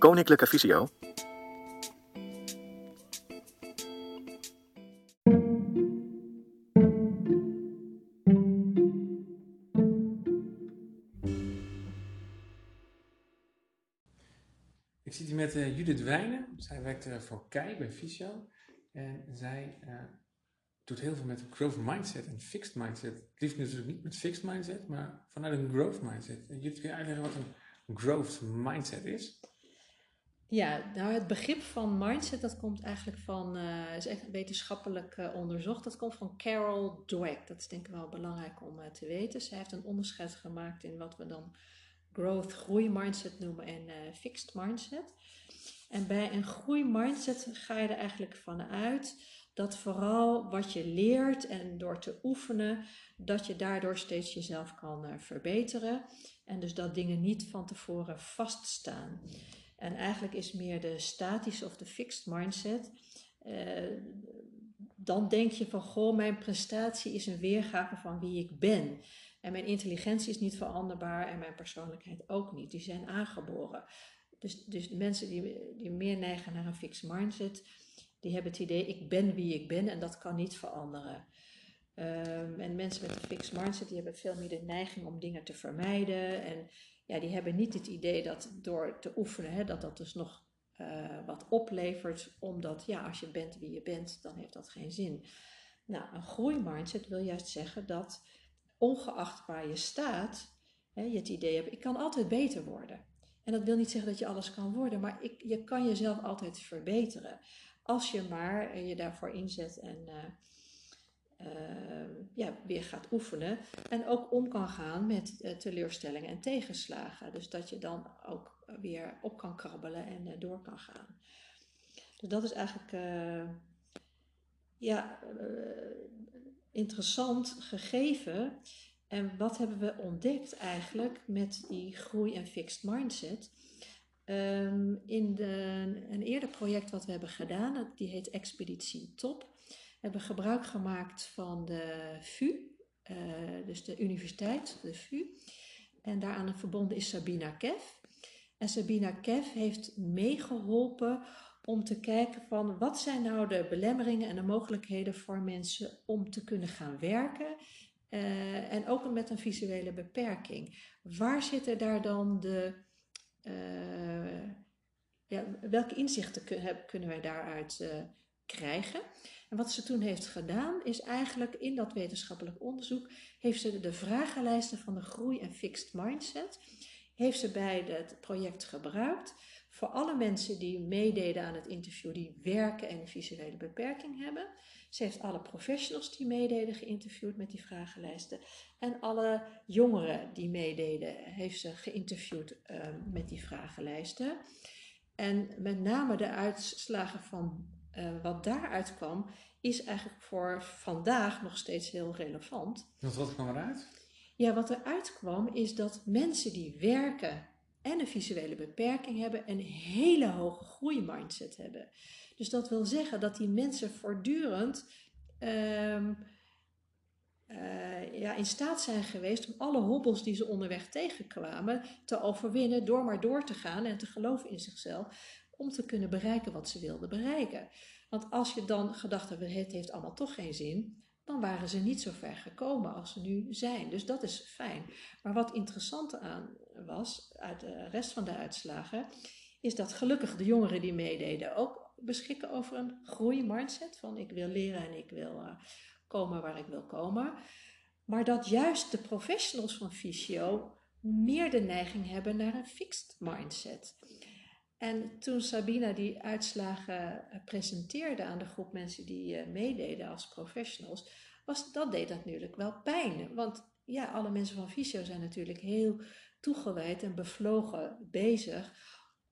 Koninklijke Visio. Ik zit hier met eh, Judith Wijnen. Zij werkt eh, voor KEI bij Visio. En zij eh, doet heel veel met growth mindset en fixed mindset. Het liefst natuurlijk niet met fixed mindset, maar vanuit een growth mindset. Uh, Judith, kun je uitleggen wat een growth mindset is? Ja, nou het begrip van mindset dat komt eigenlijk van, uh, is echt wetenschappelijk uh, onderzocht. Dat komt van Carol Dweck. Dat is denk ik wel belangrijk om uh, te weten. Zij heeft een onderscheid gemaakt in wat we dan growth, groei mindset noemen en fixed mindset. En bij een groei mindset ga je er eigenlijk vanuit dat vooral wat je leert en door te oefenen, dat je daardoor steeds jezelf kan verbeteren. En dus dat dingen niet van tevoren vaststaan. En eigenlijk is meer de statische of de fixed mindset. Uh, dan denk je van, goh, mijn prestatie is een weergave van wie ik ben. En mijn intelligentie is niet veranderbaar en mijn persoonlijkheid ook niet. Die zijn aangeboren. Dus, dus de mensen die, die meer neigen naar een fixed mindset, die hebben het idee, ik ben wie ik ben en dat kan niet veranderen. Um, en mensen met een fixed mindset, die hebben veel meer de neiging om dingen te vermijden. En ja, die hebben niet het idee dat door te oefenen, hè, dat dat dus nog uh, wat oplevert. Omdat ja, als je bent wie je bent, dan heeft dat geen zin. Nou, een groeimindset wil juist zeggen dat ongeacht waar je staat, hè, je het idee hebt, ik kan altijd beter worden. En dat wil niet zeggen dat je alles kan worden, maar ik, je kan jezelf altijd verbeteren. Als je maar je daarvoor inzet en uh, ja, weer gaat oefenen. En ook om kan gaan met uh, teleurstellingen en tegenslagen. Dus dat je dan ook weer op kan krabbelen en uh, door kan gaan. Dus dat is eigenlijk ja, interessant gegeven. En wat hebben we ontdekt eigenlijk met die groei- en fixed mindset? Um, in de, een eerder project wat we hebben gedaan, die heet Expeditie Top hebben gebruik gemaakt van de VU, uh, dus de universiteit, de VU. En daaraan verbonden is Sabina Kev. En Sabina Kev heeft meegeholpen om te kijken van wat zijn nou de belemmeringen en de mogelijkheden voor mensen om te kunnen gaan werken. Uh, en ook met een visuele beperking. Waar zitten daar dan de. Uh, ja, welke inzichten kunnen wij daaruit krijgen? En wat ze toen heeft gedaan, is eigenlijk in dat wetenschappelijk onderzoek, heeft ze de vragenlijsten van de groei- en fixed mindset, heeft ze bij het project gebruikt voor alle mensen die meededen aan het interview, die werken en een visuele beperking hebben. Ze heeft alle professionals die meededen geïnterviewd met die vragenlijsten. En alle jongeren die meededen, heeft ze geïnterviewd uh, met die vragenlijsten. En met name de uitslagen van uh, wat daaruit kwam, is eigenlijk voor vandaag nog steeds heel relevant. Wat, wat kwam eruit? Ja, wat eruit kwam is dat mensen die werken en een visuele beperking hebben, een hele hoge groeimindset hebben. Dus dat wil zeggen dat die mensen voortdurend um, uh, ja, in staat zijn geweest om alle hobbels die ze onderweg tegenkwamen te overwinnen door maar door te gaan en te geloven in zichzelf om te kunnen bereiken wat ze wilden bereiken. Want als je dan gedacht hebt, het heeft allemaal toch geen zin, dan waren ze niet zo ver gekomen als ze nu zijn. Dus dat is fijn. Maar wat interessant aan was, uit de rest van de uitslagen, is dat gelukkig de jongeren die meededen ook beschikken over een groeimindset. Van ik wil leren en ik wil uh, komen waar ik wil komen. Maar dat juist de professionals van Fysio meer de neiging hebben naar een fixed mindset. En toen Sabina die uitslagen presenteerde aan de groep mensen die uh, meededen als professionals, was, dat deed natuurlijk wel pijn. Want ja, alle mensen van Visio zijn natuurlijk heel toegewijd en bevlogen bezig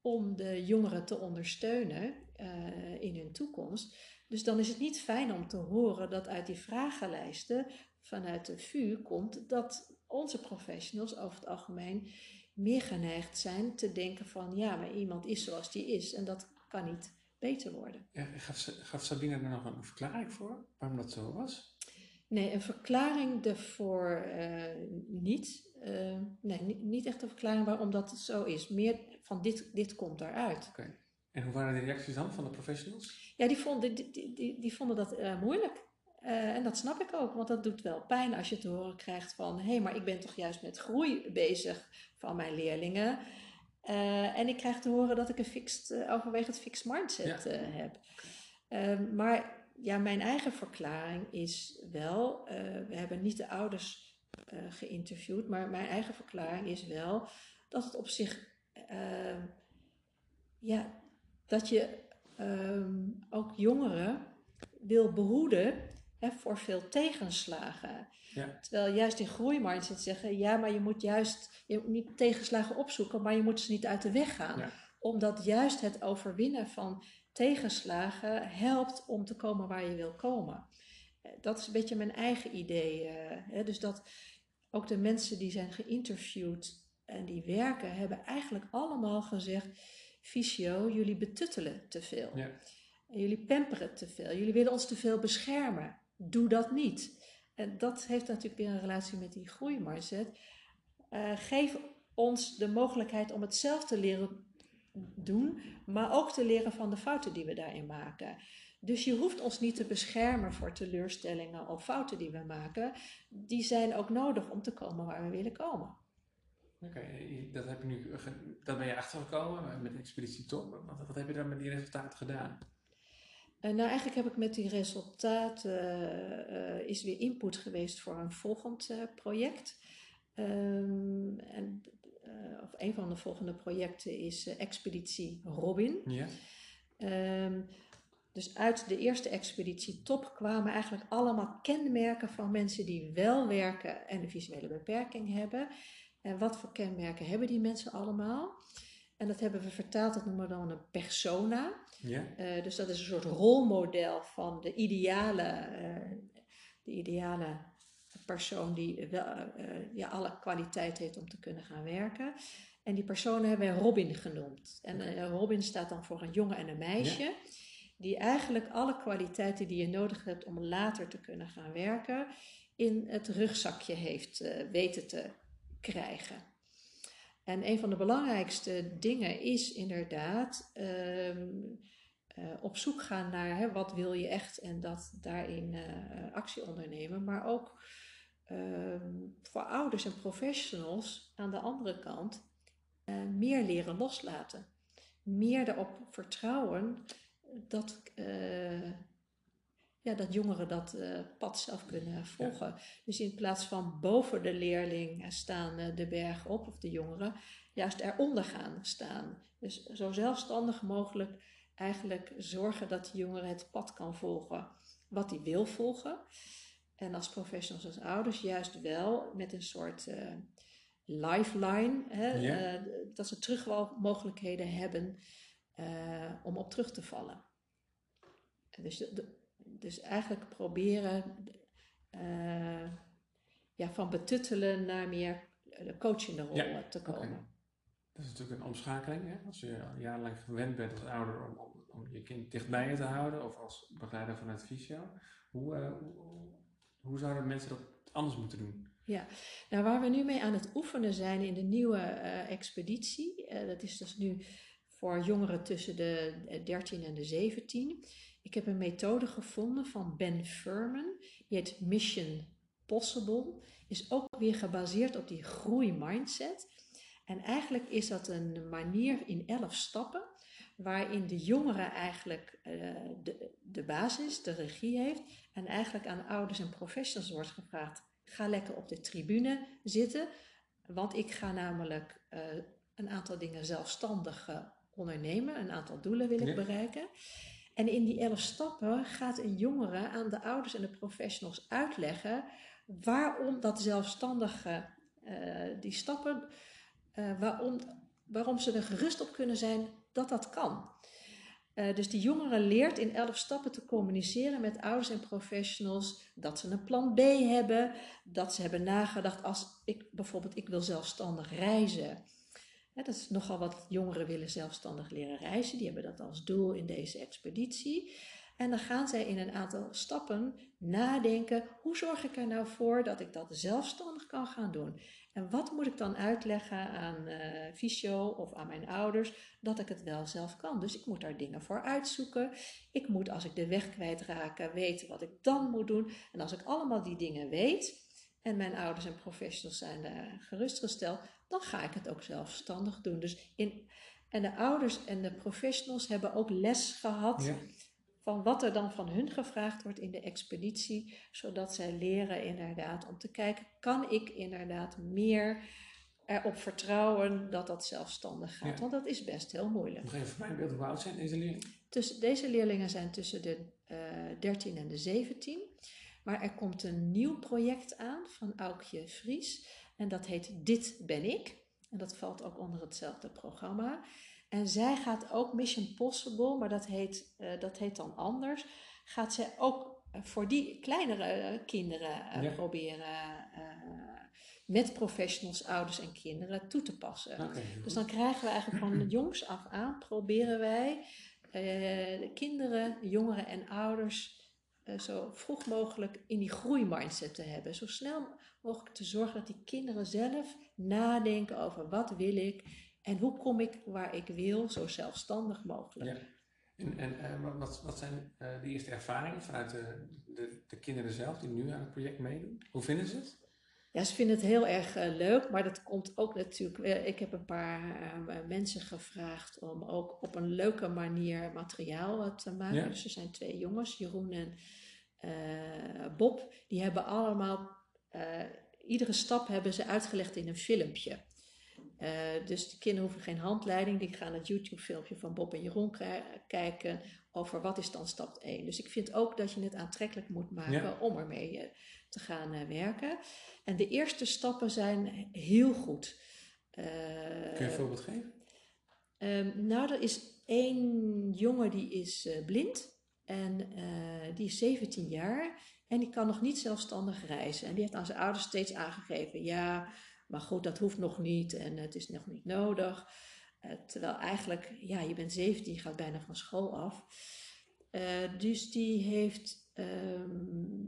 om de jongeren te ondersteunen uh, in hun toekomst. Dus dan is het niet fijn om te horen dat uit die vragenlijsten vanuit de VU komt dat onze professionals over het algemeen meer geneigd zijn te denken van ja, maar iemand is zoals die is en dat kan niet beter worden. Ja, gaf, gaf Sabine er nog een verklaring voor waarom dat zo was? Nee, een verklaring ervoor uh, niet. Uh, nee, niet, niet, echt een verklaring waarom dat zo is. Meer van dit, dit komt daaruit. Oké. En hoe waren de reacties dan van de professionals? Ja, die vonden, die, die, die, vonden dat uh, moeilijk. En dat snap ik ook, want dat doet wel pijn als je te horen krijgt van... hé, hey, maar ik ben toch juist met groei bezig van mijn leerlingen. en ik krijg te horen dat ik een fixed, overwegend fixed mindset ja. heb. Ehm, maar ja, mijn eigen verklaring is wel, we hebben niet de ouders geïnterviewd, maar mijn eigen verklaring is wel dat het op zich, uh, ja, dat je um, ook jongeren wil behoeden hè, voor veel tegenslagen. Ja. Terwijl juist in groeimindset zeggen, ja, maar je moet juist je moet niet tegenslagen opzoeken, maar je moet ze niet uit de weg gaan. Ja. Omdat juist het overwinnen van tegenslagen helpt om te komen waar je wil komen. Eh, dat is een beetje mijn eigen idee. Uh, dus dat ook de mensen die zijn geïnterviewd en die werken, hebben eigenlijk allemaal gezegd: Fysio, jullie betuttelen te veel. Ja. Jullie pamperen te veel. Jullie willen ons te veel beschermen. Doe dat niet. En dat heeft natuurlijk weer een relatie met die groeimindset. Uh, geef ons de mogelijkheid om het zelf te leren doen, maar ook te leren van de fouten die we daarin maken. Dus je hoeft ons niet te beschermen voor teleurstellingen of fouten die we maken. Die zijn ook nodig om te komen waar we willen komen. Oké, dat, heb je nu, dat ben je achtergekomen met expeditie Top. Wat, wat heb je dan met die resultaten gedaan? Uh, nou, eigenlijk heb ik met die resultaten uh, is weer input geweest voor een volgend project. Um, en of een van de volgende projecten is Expeditie Robin. Ja. Um, dus uit de eerste expeditie top kwamen eigenlijk allemaal kenmerken van mensen die wel werken en een visuele beperking hebben. En wat voor kenmerken hebben die mensen allemaal? En dat hebben we vertaald, dat noemen we dan een persona. Ja. Uh, dus dat is een soort rolmodel van de ideale, de ideale persoon die wel, uh, ja, alle kwaliteit heeft om te kunnen gaan werken. En die personen hebben wij Robin genoemd. En Robin staat dan voor een jongen en een meisje. Die eigenlijk alle kwaliteiten die je nodig hebt om later te kunnen gaan werken, in het rugzakje heeft weten te krijgen. En een van de belangrijkste dingen is inderdaad um, op zoek gaan naar hè, wat wil je echt en dat daarin actie ondernemen. Maar ook Ehm, voor ouders en professionals aan de andere kant uh, meer leren loslaten. Meer erop vertrouwen dat, ja, dat jongeren dat uh, pad zelf kunnen volgen. Dus in plaats van boven de leerling staan de berg op, of de jongeren, juist eronder gaan staan. Dus zo zelfstandig mogelijk eigenlijk zorgen dat de jongere het pad kan volgen wat hij wil volgen. En als professionals, als ouders, juist wel met een soort uh, lifeline. Hè, uh, dat ze terugmogelijkheden hebben om op terug te vallen. Dus, de, dus eigenlijk proberen ja, van betuttelen naar meer de coachende rol ja, te komen. Okay. Dat is natuurlijk een omschakeling. Hè? Als je jarenlang gewend bent als ouder om, om, om, je kind dichtbij je te houden of als begeleider vanuit fysio. Hoe, hoe hoe zouden mensen dat anders moeten doen? Ja, nou waar we nu mee aan het oefenen zijn in de nieuwe uh, expeditie, uh, dat is dus nu voor jongeren tussen de 13 en de 17. Ik heb een methode gevonden van Ben Furman, die heet Mission Possible, is ook weer gebaseerd op die groeimindset. En eigenlijk is dat een manier in 11 stappen waarin de jongere eigenlijk uh, de, de basis, de regie heeft en eigenlijk aan ouders en professionals wordt gevraagd, ga lekker op de tribune zitten, want ik ga namelijk uh, een aantal dingen zelfstandig uh, ondernemen, een aantal doelen wil ik bereiken. En in die elf stappen gaat een jongere aan de ouders en de professionals uitleggen waarom dat zelfstandige, die stappen, waarom, waarom ze er gerust op kunnen zijn dat dat kan. Uh, dus die jongere leert in elf stappen te communiceren met ouders en professionals. Dat ze een plan B hebben. Dat ze hebben nagedacht als ik bijvoorbeeld, ik wil zelfstandig reizen. Dat is nogal wat jongeren willen zelfstandig leren reizen. Die hebben dat als doel in deze expeditie. En dan gaan zij in een aantal stappen nadenken: hoe zorg ik er nou voor dat ik dat zelfstandig kan gaan doen? En wat moet ik dan uitleggen aan uh, fysio of aan mijn ouders dat ik het wel zelf kan? Dus ik moet daar dingen voor uitzoeken. Ik moet als ik de weg kwijtraak weten wat ik dan moet doen. En als ik allemaal die dingen weet en mijn ouders en professionals zijn daar gerustgesteld, dan ga ik het ook zelfstandig doen. Dus in, en de ouders en de professionals hebben ook les gehad. Van wat er dan van hun gevraagd wordt in de expeditie, zodat zij leren inderdaad om te kijken, kan ik inderdaad meer erop vertrouwen dat dat zelfstandig gaat? Want dat is best heel moeilijk. Nog even voor mijn beeld, hoe oud zijn deze leerlingen? Dus deze leerlingen zijn tussen de uh, eh, 13 en de 17. Maar er komt een nieuw project aan van Aukje Vries. En dat heet Dit ben ik. En dat valt ook onder hetzelfde programma. En zij gaat ook Mission Possible, maar dat heet, uh, dat heet dan anders. Gaat zij ook uh, voor die kleinere uh, kinderen ja. proberen met professionals, ouders en kinderen toe te passen. Okay. Dus dan krijgen we eigenlijk van jongs af aan, proberen wij de kinderen, jongeren en ouders zo vroeg mogelijk in die groeimindset te hebben. Zo snel mogelijk te zorgen dat die kinderen zelf nadenken over wat wil ik en hoe kom ik waar ik wil, zo zelfstandig mogelijk. Ja. En, en uh, wat, wat zijn uh, de eerste ervaringen vanuit de, de, de, kinderen zelf die nu aan het project meedoen? Hoe vinden ze het? Ja, ze vinden het heel erg uh, leuk, maar dat komt ook natuurlijk. ik heb een paar mensen gevraagd om ook op een leuke manier materiaal te maken. Ja. Dus er zijn twee jongens, Jeroen en Bob, die hebben allemaal iedere stap hebben ze uitgelegd in een filmpje. Uh, dus de kinderen hoeven geen handleiding, die gaan het YouTube-filmpje van Bob en Jeroen kijken over wat is dan stap 1. Dus ik vind ook dat je het aantrekkelijk moet maken ja. om ermee uh, te gaan uh, werken. En de eerste stappen zijn heel goed. Kun je een voorbeeld geven? Um, nou, er is één jongen die is blind en die is 17 jaar en die kan nog niet zelfstandig reizen. En die heeft aan zijn ouders steeds aangegeven, ja, maar goed, dat hoeft nog niet en het is nog niet nodig. Uh, terwijl eigenlijk, ja, je bent 17, je gaat bijna van school af. Uh, dus die heeft um,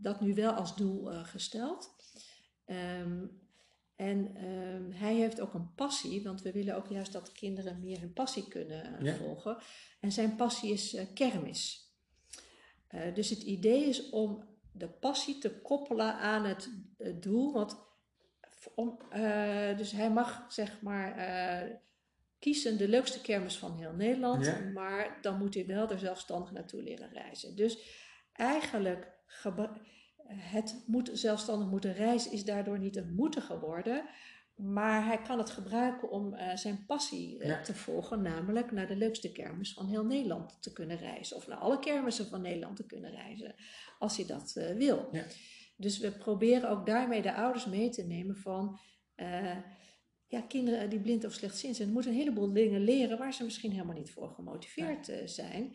dat nu wel als doel uh, gesteld. Um, en um, hij heeft ook een passie, want we willen ook juist dat kinderen meer hun passie kunnen ja. volgen. En zijn passie is kermis. Dus het idee is om de passie te koppelen aan het, het doel. Want om, uh, dus hij mag zeg maar uh, kiezen de leukste kermis van heel Nederland, ja. maar dan moet hij wel er zelfstandig naartoe leren reizen. Dus eigenlijk het moet zelfstandig moeten reizen is daardoor niet een moeten geworden, maar hij kan het gebruiken om uh, zijn passie uh, ja. te volgen, namelijk naar de leukste kermis van heel Nederland te kunnen reizen. Of naar alle kermissen van Nederland te kunnen reizen, als hij dat uh, wil. Ja. Dus we proberen ook daarmee de ouders mee te nemen van ja, kinderen die blind of slechtziend zijn, moeten een heleboel dingen leren waar ze misschien helemaal niet voor gemotiveerd zijn.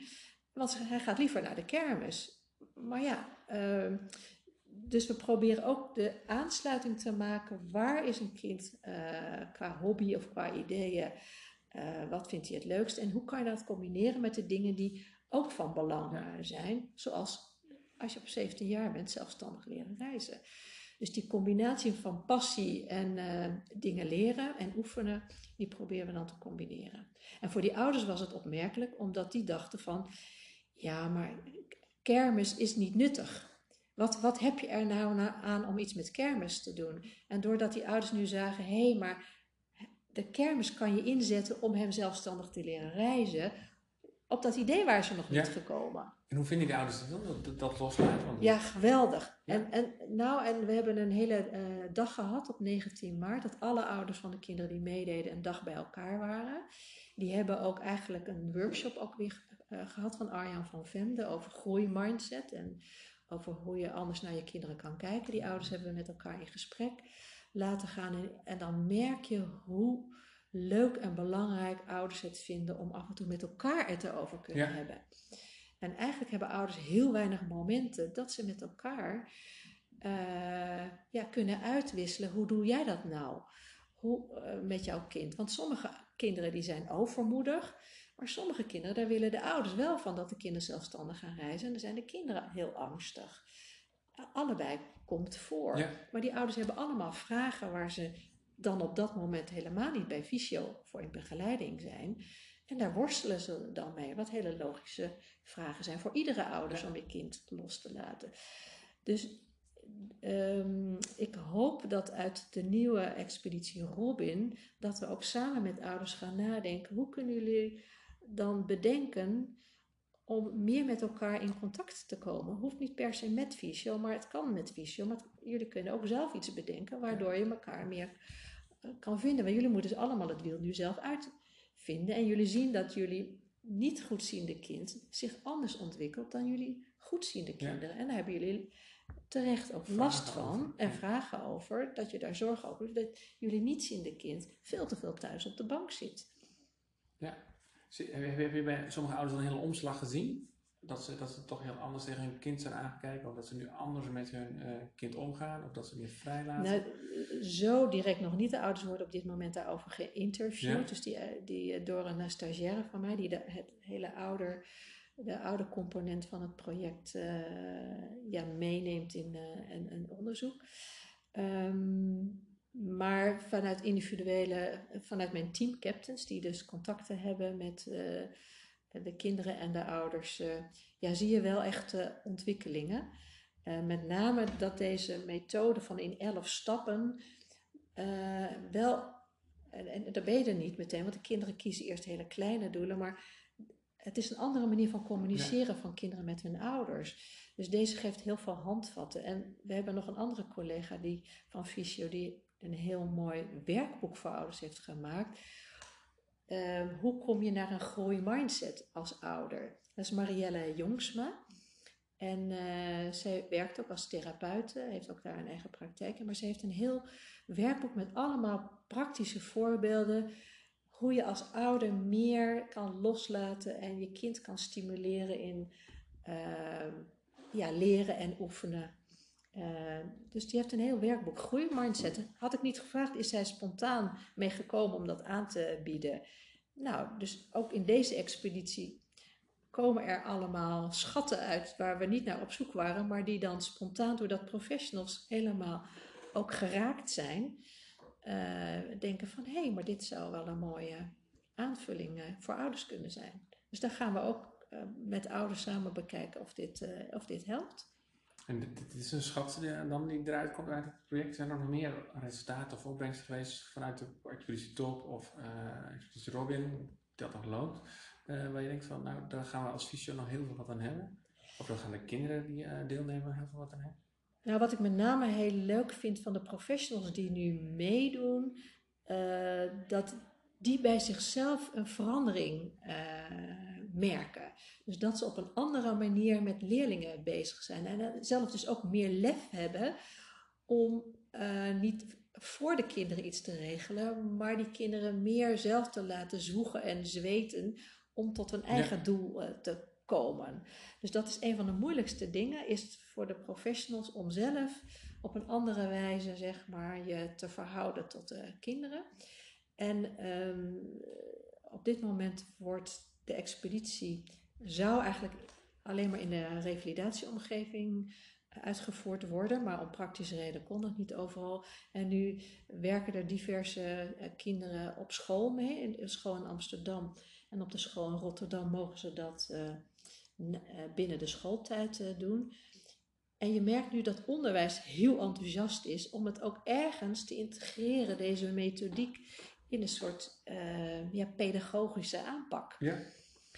Want hij gaat liever naar de kermis. Maar ja, uh, dus we proberen ook de aansluiting te maken. Waar is een kind uh, qua hobby of qua ideeën? wat vindt hij het leukst? En hoe kan je dat combineren met de dingen die ook van belang zijn? Zoals als je op 17 jaar bent, zelfstandig leren reizen. Dus die combinatie van passie en uh, dingen leren en oefenen, die proberen we dan te combineren. En voor die ouders was het opmerkelijk, omdat die dachten van, ja, maar kermis is niet nuttig. Wat, wat heb je er nou aan om iets met kermis te doen? En doordat die ouders nu zagen, hé, hey, maar de kermis kan je inzetten om hem zelfstandig te leren reizen, op dat idee waren ze nog niet gekomen. En hoe vinden die ouders dat dat, dat loslaten? Want... Ja, geweldig. Ja. En, en, nou, en we hebben een hele uh, dag gehad op 19 maart, dat alle ouders van de kinderen die meededen een dag bij elkaar waren. Die hebben ook eigenlijk een workshop ook weer uh, gehad van Arjan van Vemde over groeimindset en over hoe je anders naar je kinderen kan kijken. Die ouders hebben we met elkaar in gesprek laten gaan en, en dan merk je hoe leuk en belangrijk ouders het vinden om af en toe met elkaar het erover kunnen ja. hebben. En eigenlijk hebben ouders heel weinig momenten dat ze met elkaar uh, ja, kunnen uitwisselen. Hoe doe jij dat nou? Hoe, uh, met jouw kind? Want sommige kinderen die zijn overmoedig. Maar sommige kinderen, daar willen de ouders wel van dat de kinderen zelfstandig gaan reizen. En dan zijn de kinderen heel angstig. Allebei komt voor. Ja. Maar die ouders hebben allemaal vragen waar ze dan op dat moment helemaal niet bij fysio voor in begeleiding zijn. En daar worstelen ze dan mee, wat hele logische vragen zijn voor iedere ouders Ja. om je kind los te laten. Dus ehm, ik hoop dat uit de nieuwe expeditie Robin, dat we ook samen met ouders gaan nadenken, hoe kunnen jullie dan bedenken om meer met elkaar in contact te komen. Hoeft niet per se met fysio, maar het kan met fysio. Maar jullie kunnen ook zelf iets bedenken, waardoor je elkaar meer eh, kan vinden. Want jullie moeten dus allemaal het wiel nu zelf uitvinden. En jullie zien dat jullie niet goedziende kind zich anders ontwikkelt dan jullie goedziende Ja. kinderen. En daar hebben jullie terecht ook Vragen last van over, en ja. vragen over. Dat je daar zorgen over dat jullie nietziende kind veel te veel thuis op de bank zit. Ja. Heb je, bij sommige ouders een hele omslag gezien? Dat ze, dat ze toch heel anders tegen hun kind zijn aangekijken? Of dat ze nu anders met hun eh, kind omgaan? Of dat ze meer vrij laten? Nou, zo direct nog niet. De ouders worden op dit moment daarover geïnterviewd. Ja. Dus die, eh, die, eh, door een stagiaire van mij, die de, het hele ouder, de oude component van het project ja, meeneemt in eh, een, een onderzoek. Ehm, maar vanuit individuele, vanuit mijn team captains, die dus contacten hebben met eh, de kinderen en de ouders, eh, ja, zie je wel echt eh, ontwikkelingen. Met name dat deze methode van in elf stappen wel, en, en daar ben je er niet meteen, want de kinderen kiezen eerst hele kleine doelen, maar het is een andere manier van communiceren van kinderen met hun ouders. Dus deze geeft heel veel handvatten. En we hebben nog een andere collega die, van Fysio die een heel mooi werkboek voor ouders heeft gemaakt. Ehm, hoe kom je naar een groeimindset als ouder? Dat is Marielle Jongsma. En eh, zij werkt ook als therapeute, heeft ook daar een eigen praktijk. Maar ze heeft een heel werkboek met allemaal praktische voorbeelden. Hoe je als ouder meer kan loslaten en je kind kan stimuleren in eh, ja, leren en oefenen. Eh, dus die heeft een heel werkboek. Groeimindset. Had ik niet gevraagd, is zij spontaan meegekomen om dat aan te bieden. Nou, dus ook in deze expeditie komen er allemaal schatten uit waar we niet naar op zoek waren, maar die dan spontaan doordat professionals helemaal ook geraakt zijn, eh, denken van hé, hey, maar dit zou wel een mooie aanvulling eh, voor ouders kunnen zijn. Dus daar gaan we ook met ouders samen bekijken of dit, of dit helpt. En dit, is een schat die, dan die eruit komt uit het project. Zijn er nog meer resultaten of opbrengsten geweest vanuit de expeditie Top of eh expeditie Robin, dat nog loopt? eh, waar je denkt van, nou, daar gaan we als fysio nog heel veel wat aan hebben. Of daar gaan de kinderen die eh, deelnemen heel veel wat aan hebben. Nou, wat ik met name heel leuk vind van de professionals die nu meedoen, eh, dat die bij zichzelf een verandering eh, merken. Dus dat ze op een andere manier met leerlingen bezig zijn. En zelf dus ook meer lef hebben om eh, niet voor de kinderen iets te regelen, maar die kinderen meer zelf te laten zwoegen en zweten om tot hun eigen doel eh, te komen. Dus dat is een van de moeilijkste dingen, is voor de professionals om zelf op een andere wijze, zeg maar, je te verhouden tot de kinderen. En ehm, op dit moment wordt de expeditie, zou eigenlijk alleen maar in de revalidatieomgeving uitgevoerd worden, maar om praktische reden kon dat niet overal. En nu werken er diverse eh, kinderen op school mee, in de school in Amsterdam en op de school in Rotterdam mogen ze dat eh, eh, binnen de schooltijd eh, doen. En je merkt nu dat onderwijs heel enthousiast is om het ook ergens te integreren, deze methodiek, in een soort eh, ja, pedagogische aanpak. Ja?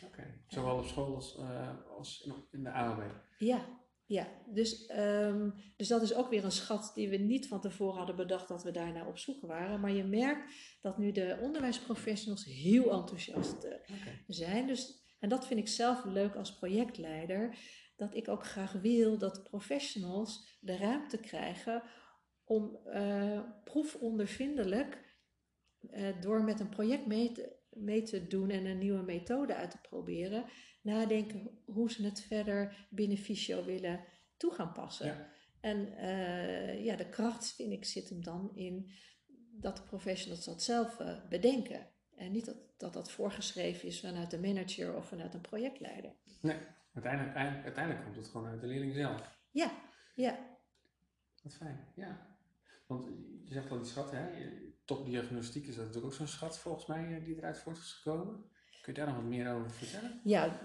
Oké. Zowel op school als, eh, als in- de AOB. Ja, ja. Dus, ehm, dus dat is ook weer een schat die we niet van tevoren hadden bedacht dat we daar naar op zoek waren. Maar je merkt dat nu de onderwijsprofessionals heel enthousiast eh, zijn. Dus, en dat vind ik zelf leuk als projectleider. Dat ik ook graag wil dat professionals de ruimte krijgen om proefondervindelijk, eh, door met een project mee te, mee te doen en een nieuwe methode uit te proberen, nadenken hoe ze het verder binnen Fysio willen toe gaan passen. Ja. En eh, ja, de kracht, vind ik, zit hem dan in dat de professionals dat zelf eh, bedenken. En niet dat, dat dat voorgeschreven is vanuit de manager of vanuit een projectleider. Nee, uiteindelijk, eind- uiteindelijk komt het gewoon uit de leerling zelf. Ja, ja, Wat fijn, ja. Want je zegt al die schat, hè? Topdiagnostiek is dat natuurlijk ook zo'n schat volgens mij eh, die eruit voort is gekomen. Kun je daar nog wat meer over vertellen? ja.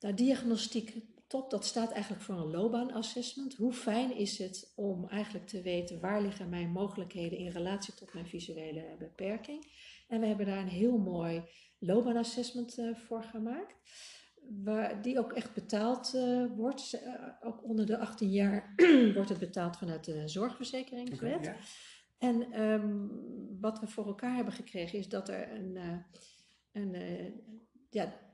nou, diagnostiek top, dat staat eigenlijk voor een loopbaanassessment. Hoe fijn is het om eigenlijk te weten waar liggen mijn mogelijkheden in relatie tot mijn visuele beperking. En we hebben daar een heel mooi loopbaanassessment eh, voor gemaakt. Waar, die ook echt betaald eh, wordt. Ook onder de 18 jaar wordt het betaald vanuit de zorgverzekeringswet. ja. En ehm, wat we voor elkaar hebben gekregen is dat er een, eh, een eh, ja,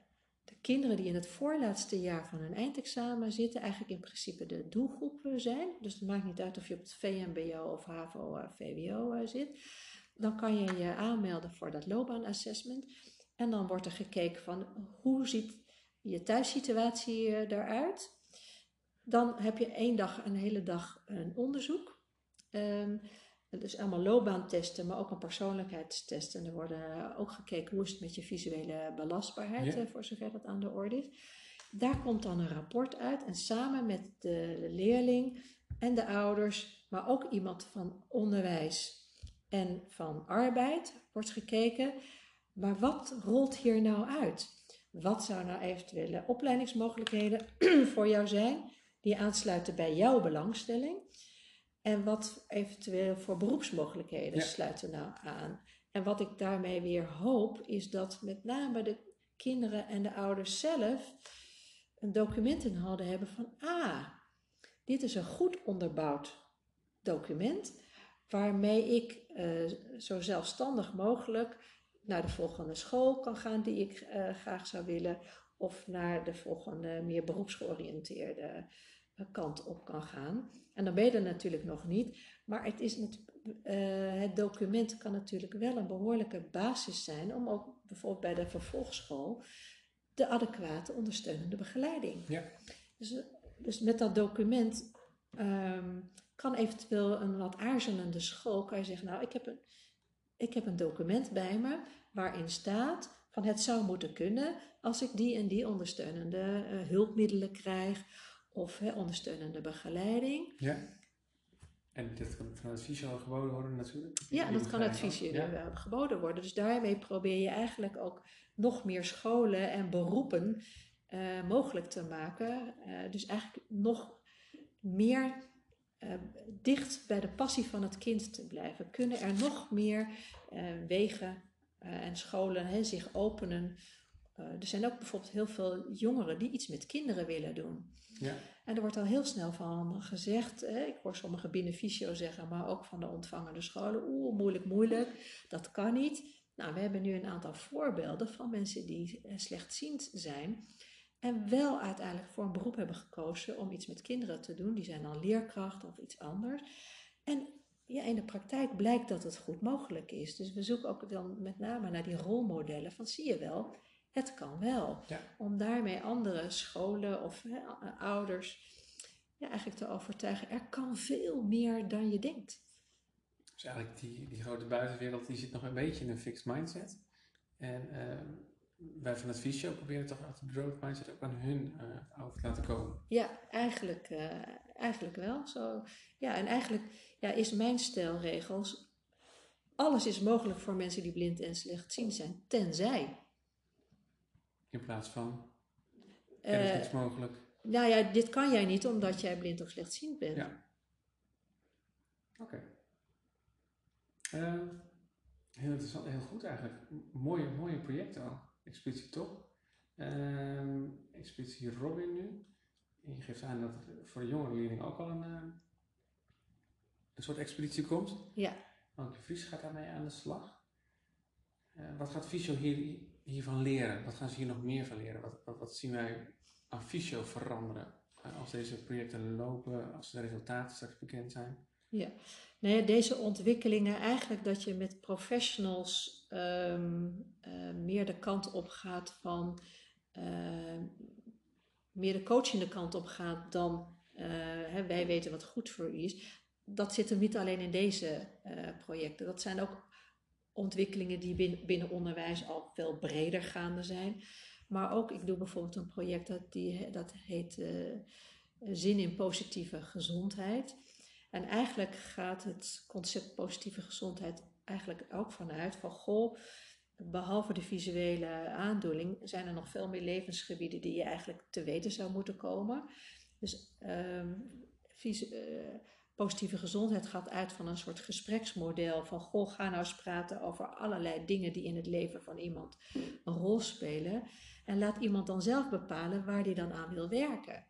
de kinderen die in het voorlaatste jaar van hun eindexamen zitten, eigenlijk in principe de doelgroep eh, zijn. Dus het maakt niet uit of je op het VMBO of HAVO, eh, VWO zit. Dan kan je je aanmelden voor dat loopbaanassessment. En dan wordt er gekeken van hoe ziet je thuissituatie eruit. Dan heb je één dag, een hele dag een onderzoek. Ehm, dus allemaal loopbaantesten, maar ook een persoonlijkheidstest. En er worden ook gekeken hoe is het met je visuele belastbaarheid, Ja. eh, voor zover dat aan de orde is. Daar komt dan een rapport uit en samen met de, de leerling en de ouders, maar ook iemand van onderwijs en van arbeid wordt gekeken. Maar wat rolt hier nou uit? Wat zou nou eventuele opleidingsmogelijkheden voor jou zijn die aansluiten bij jouw belangstelling? En wat eventueel voor beroepsmogelijkheden Ja. sluiten nou aan? En wat ik daarmee weer hoop, is dat met name de kinderen en de ouders zelf een document in handen hebben van, ah, dit is een goed onderbouwd document, waarmee ik eh, zo zelfstandig mogelijk naar de volgende school kan gaan die ik eh, graag zou willen, of naar de volgende meer beroepsgeoriënteerde kant op kan gaan. En dan ben je er natuurlijk nog niet, maar het, is eh, het document kan natuurlijk wel een behoorlijke basis zijn om ook bijvoorbeeld bij de vervolgschool de adequate ondersteunende begeleiding. Ja. Dus, dus met dat document ehm, kan eventueel een wat aarzelende school, kan je zeggen, nou, ik heb een, ik heb een document bij me waarin staat van het zou moeten kunnen als ik die en die ondersteunende eh, hulpmiddelen krijg of hè, ondersteunende begeleiding. Ja. En dit kan vanuit Visio al geboden worden natuurlijk? Ja, dat kan ook. Ja. eh, geboden worden. Dus daarmee probeer je eigenlijk ook nog meer scholen en beroepen eh, mogelijk te maken. Eh, dus eigenlijk nog meer dicht bij de passie van het kind te blijven. Kunnen er nog meer wegen en scholen hè, zich openen. Eh, er zijn ook bijvoorbeeld heel veel jongeren die iets met kinderen willen doen. Ja. En er wordt al heel snel van gezegd, hè, ik hoor sommigen binnen zeggen, maar ook van de ontvangende scholen, oeh, moeilijk, moeilijk, dat kan niet. Nou, we hebben nu een aantal voorbeelden van mensen die eh, slechtziend zijn en wel uiteindelijk voor een beroep hebben gekozen om iets met kinderen te doen. Die zijn dan leerkracht of iets anders. En ja, in de praktijk blijkt dat het goed mogelijk is. Dus we zoeken ook dan met name naar die rolmodellen van zie je wel, het kan wel. Ja. Om daarmee andere scholen of ouders ja, eigenlijk te overtuigen. Er kan veel meer dan je denkt. Dus eigenlijk die, die grote buitenwereld die zit nog een beetje in een fixed mindset. En eh, wij van het Visio proberen toch echt de growth mindset ook aan hun eh, over te laten komen. Ja, eigenlijk, eh, eigenlijk wel. Zo, ja, en eigenlijk ja, is mijn stelregels... Alles is mogelijk voor mensen die blind en slechtziend zijn, tenzij. In plaats van, er is eh, niets mogelijk. nou ja, dit kan jij niet omdat jij blind of slechtziend bent. Ja. Oké. Eh, heel interessant, heel goed eigenlijk. Mooie, mooie projecten ook. Expeditie Top. Ehm, Expeditie Robin nu. En je geeft aan dat er voor de jongere leerlingen ook al een, eh, een soort expeditie komt. Ja. Anke Vries gaat daarmee aan de slag. Eh, wat gaat Visio hier, hiervan leren? Wat gaan ze hier nog meer van leren? Wat, wat, zien wij aan veranderen? eh, als deze projecten lopen, als de resultaten straks bekend zijn? Ja, nee, deze ontwikkelingen, eigenlijk dat je met professionals ehm, eh, meer de kant op gaat van, eh, meer de coachende kant op gaat dan eh, hè, wij weten wat goed voor u is. Dat zit hem niet alleen in deze projecten. Dat zijn ook ontwikkelingen die binnen, onderwijs al veel breder gaande zijn. Maar ook, ik doe bijvoorbeeld een project dat, die, dat heet uh, Zin in positieve gezondheid. En eigenlijk gaat het concept positieve gezondheid eigenlijk ook vanuit van goh, behalve de visuele aandoening zijn er nog veel meer levensgebieden die je eigenlijk te weten zou moeten komen. Dus um, positieve gezondheid gaat uit van een soort gespreksmodel van goh, ga nou eens praten over allerlei dingen die in het leven van iemand een rol spelen. En laat iemand dan zelf bepalen waar die dan aan wil werken.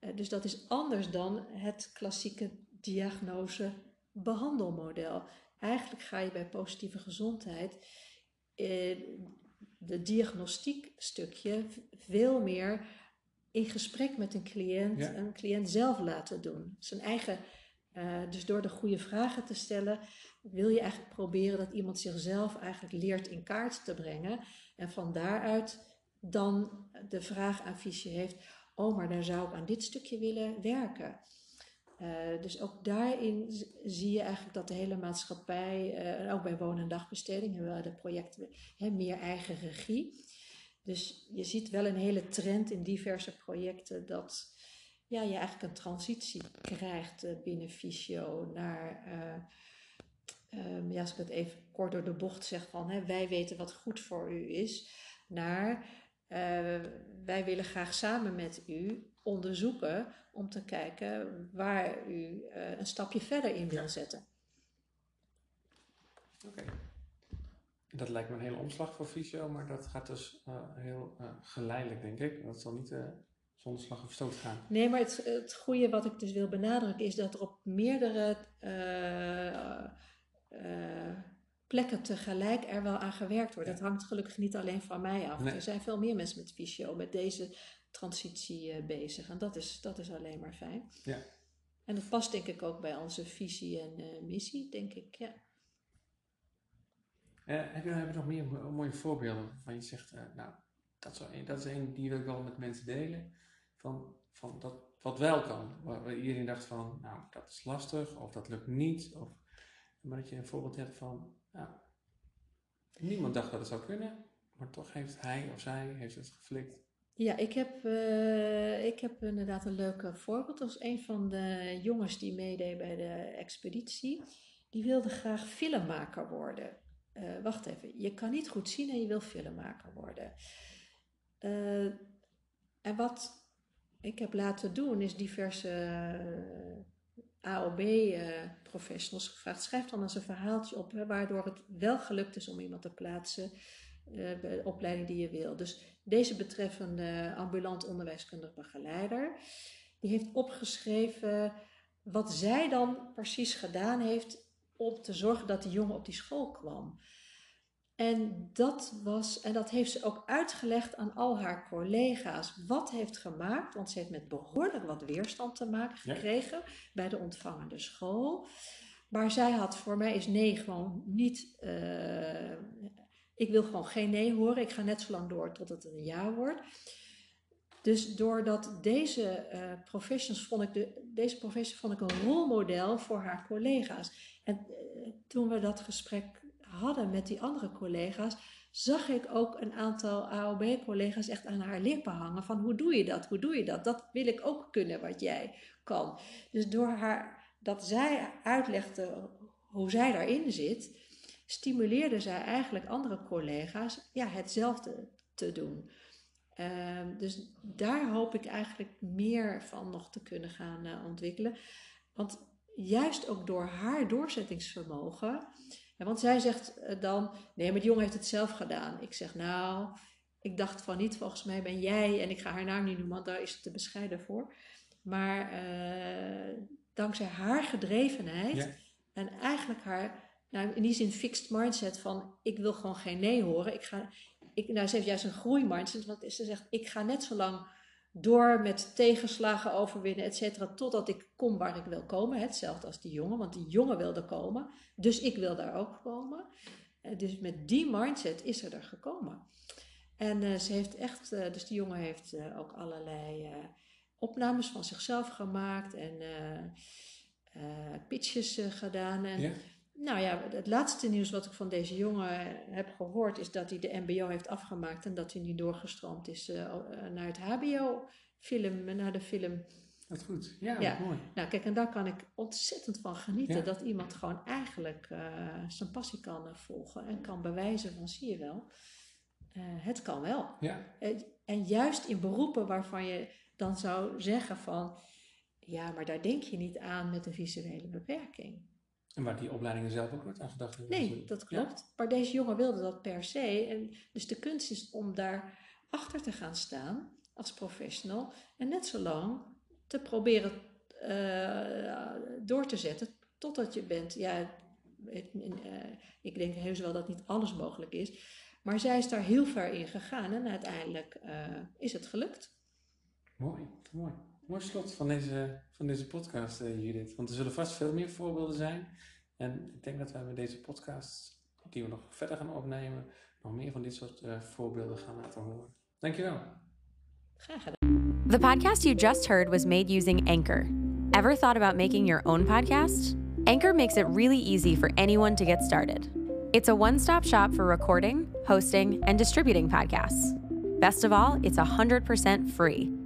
Uh, dus dat is anders dan het klassieke diagnose-behandelmodel. Eigenlijk ga je bij positieve gezondheid uh, de diagnostiek stukje veel meer in gesprek met een cliënt, een cliënt zelf laten doen. Zijn eigen, uh, dus door de goede vragen te stellen, wil je eigenlijk proberen dat iemand zichzelf eigenlijk leert in kaart te brengen. En van daaruit dan de vraag aan Fisje heeft, oh maar daar zou ik aan dit stukje willen werken. Uh, dus ook daarin zie je eigenlijk dat de hele maatschappij, uh, en ook bij wonen- en dagbesteding hebben we de projecten hè, meer eigen regie. Dus je ziet wel een hele trend in diverse projecten dat ja, je eigenlijk een transitie krijgt uh, binnen Fysio naar, um, ja, als ik het even kort door de bocht zeg van hè, wij weten wat goed voor u is, naar wij willen graag samen met u onderzoeken om te kijken waar u uh, een stapje verder in wil zetten. Oké. Dat lijkt me een hele omslag voor fysio, maar dat gaat dus uh, heel uh, geleidelijk, denk ik. Dat zal niet zonder slag of stoot gaan. Nee, maar het, het goede wat ik dus wil benadrukken is dat er op meerdere plekken tegelijk er wel aan gewerkt wordt. Ja. Dat hangt gelukkig niet alleen van mij af. Nee. Er zijn veel meer mensen met fysio, met deze transitie bezig. En dat is, dat is alleen maar fijn. Ja. En dat past denk ik ook bij onze visie en missie, denk ik, ja. Uh, heb, je, nog meer mooie voorbeelden waarvan je zegt, nou, dat dat is een die wil ik wel met mensen delen, van, van dat, wat wel kan. Waar, waar iedereen dacht van, nou, dat is lastig, of dat lukt niet, of, maar dat je een voorbeeld hebt van, nou, niemand dacht dat het zou kunnen, maar toch heeft hij of zij heeft het geflikt. Ja, ik heb, uh, ik heb inderdaad een leuk voorbeeld. Dat was een van de jongens die meedeed bij de expeditie. Die wilde graag filmmaker worden. Uh, wacht even, je kan niet goed zien en je wil filmmaker worden. Uh, en wat ik heb laten doen is diverse AOB-professionals gevraagd. Schrijf dan eens een verhaaltje op waardoor het wel gelukt is om iemand te plaatsen bij de opleiding die je wil. Dus deze betreffende ambulant onderwijskundig begeleider, die heeft opgeschreven wat zij dan precies gedaan heeft om te zorgen dat die jongen op die school kwam. En dat was, en dat heeft ze ook uitgelegd aan al haar collega's. Wat heeft gemaakt, want ze heeft met behoorlijk wat weerstand te maken gekregen ja. bij de ontvangende school. Maar zij had voor mij is nee gewoon niet uh, ik wil gewoon geen nee horen. Ik ga net zo lang door tot het een ja wordt. Dus doordat deze uh, vond ik de, deze professionals vond ik een rolmodel voor haar collega's. En uh, toen we dat gesprek hadden met die andere collega's, zag ik ook een aantal AOB-collega's echt aan haar lippen hangen van hoe doe je dat? Hoe doe je dat? Dat wil ik ook kunnen wat jij kan. Dus door haar dat zij uitlegde hoe zij daarin zit, stimuleerde zij eigenlijk andere collega's ja, hetzelfde te doen. Uh, dus daar hoop ik eigenlijk meer van nog te kunnen gaan uh, ontwikkelen. Want juist ook door haar doorzettingsvermogen. want zij zegt uh, dan: nee, maar die jongen heeft het zelf gedaan. Ik zeg: nou, ik dacht van niet, volgens mij ben jij, en ik ga haar naam niet noemen, want daar is het te bescheiden voor. Maar eh, dankzij haar gedrevenheid ja. en eigenlijk haar nou, in die zin fixed mindset van ik wil gewoon geen nee horen. Ik ga, ik, nou, ze heeft juist een groeimindset, want ze zegt ik ga net zo lang door met tegenslagen overwinnen, et cetera, totdat ik kom waar ik wil komen. Hetzelfde als die jongen, want die jongen wilde komen, dus ik wil daar ook komen. Eh, dus met die mindset is ze er gekomen. En uh, ze heeft echt, uh, dus die jongen heeft ook allerlei opnames van zichzelf gemaakt en pitches gedaan. En. Nou ja, het laatste nieuws wat ik van deze jongen heb gehoord is dat hij de MBO heeft afgemaakt en dat hij nu doorgestroomd is uh, naar het HBO-film, naar de film. Dat goed, ja, ja. mooi. Nou, kijk, en daar kan ik ontzettend van genieten dat iemand gewoon eigenlijk uh, zijn passie kan volgen en kan bewijzen van zie je wel, het kan wel. Ja. en juist in beroepen waarvan je dan zou zeggen van ja, maar daar denk je niet aan met een visuele beperking. En waar die opleidingen zelf ook nooit aan gedacht hebben. Nee, dat klopt. Maar deze jongen wilde dat per se. En dus de kunst is om daar achter te gaan staan als professional. En net zo lang te proberen uh, door te zetten totdat je bent. Ja, uh, ik denk heus wel dat niet alles mogelijk is. Maar zij is daar heel ver in gegaan en uiteindelijk uh, is het gelukt. Mooi, mooi. Mooi slot van deze, van deze podcast, uh, Judith. Want er zullen vast veel meer voorbeelden zijn. En ik denk dat wij met deze podcast, die we nog verder gaan opnemen, nog meer van dit soort uh, voorbeelden gaan laten horen. Dankjewel. Graag gedaan. The podcast you just heard was made using Anchor. Ever thought about making your own podcast? Anchor makes it really easy for anyone to get started. It's a one stop shop for recording, hosting, and distributing podcasts. Best of all, it's 100% free.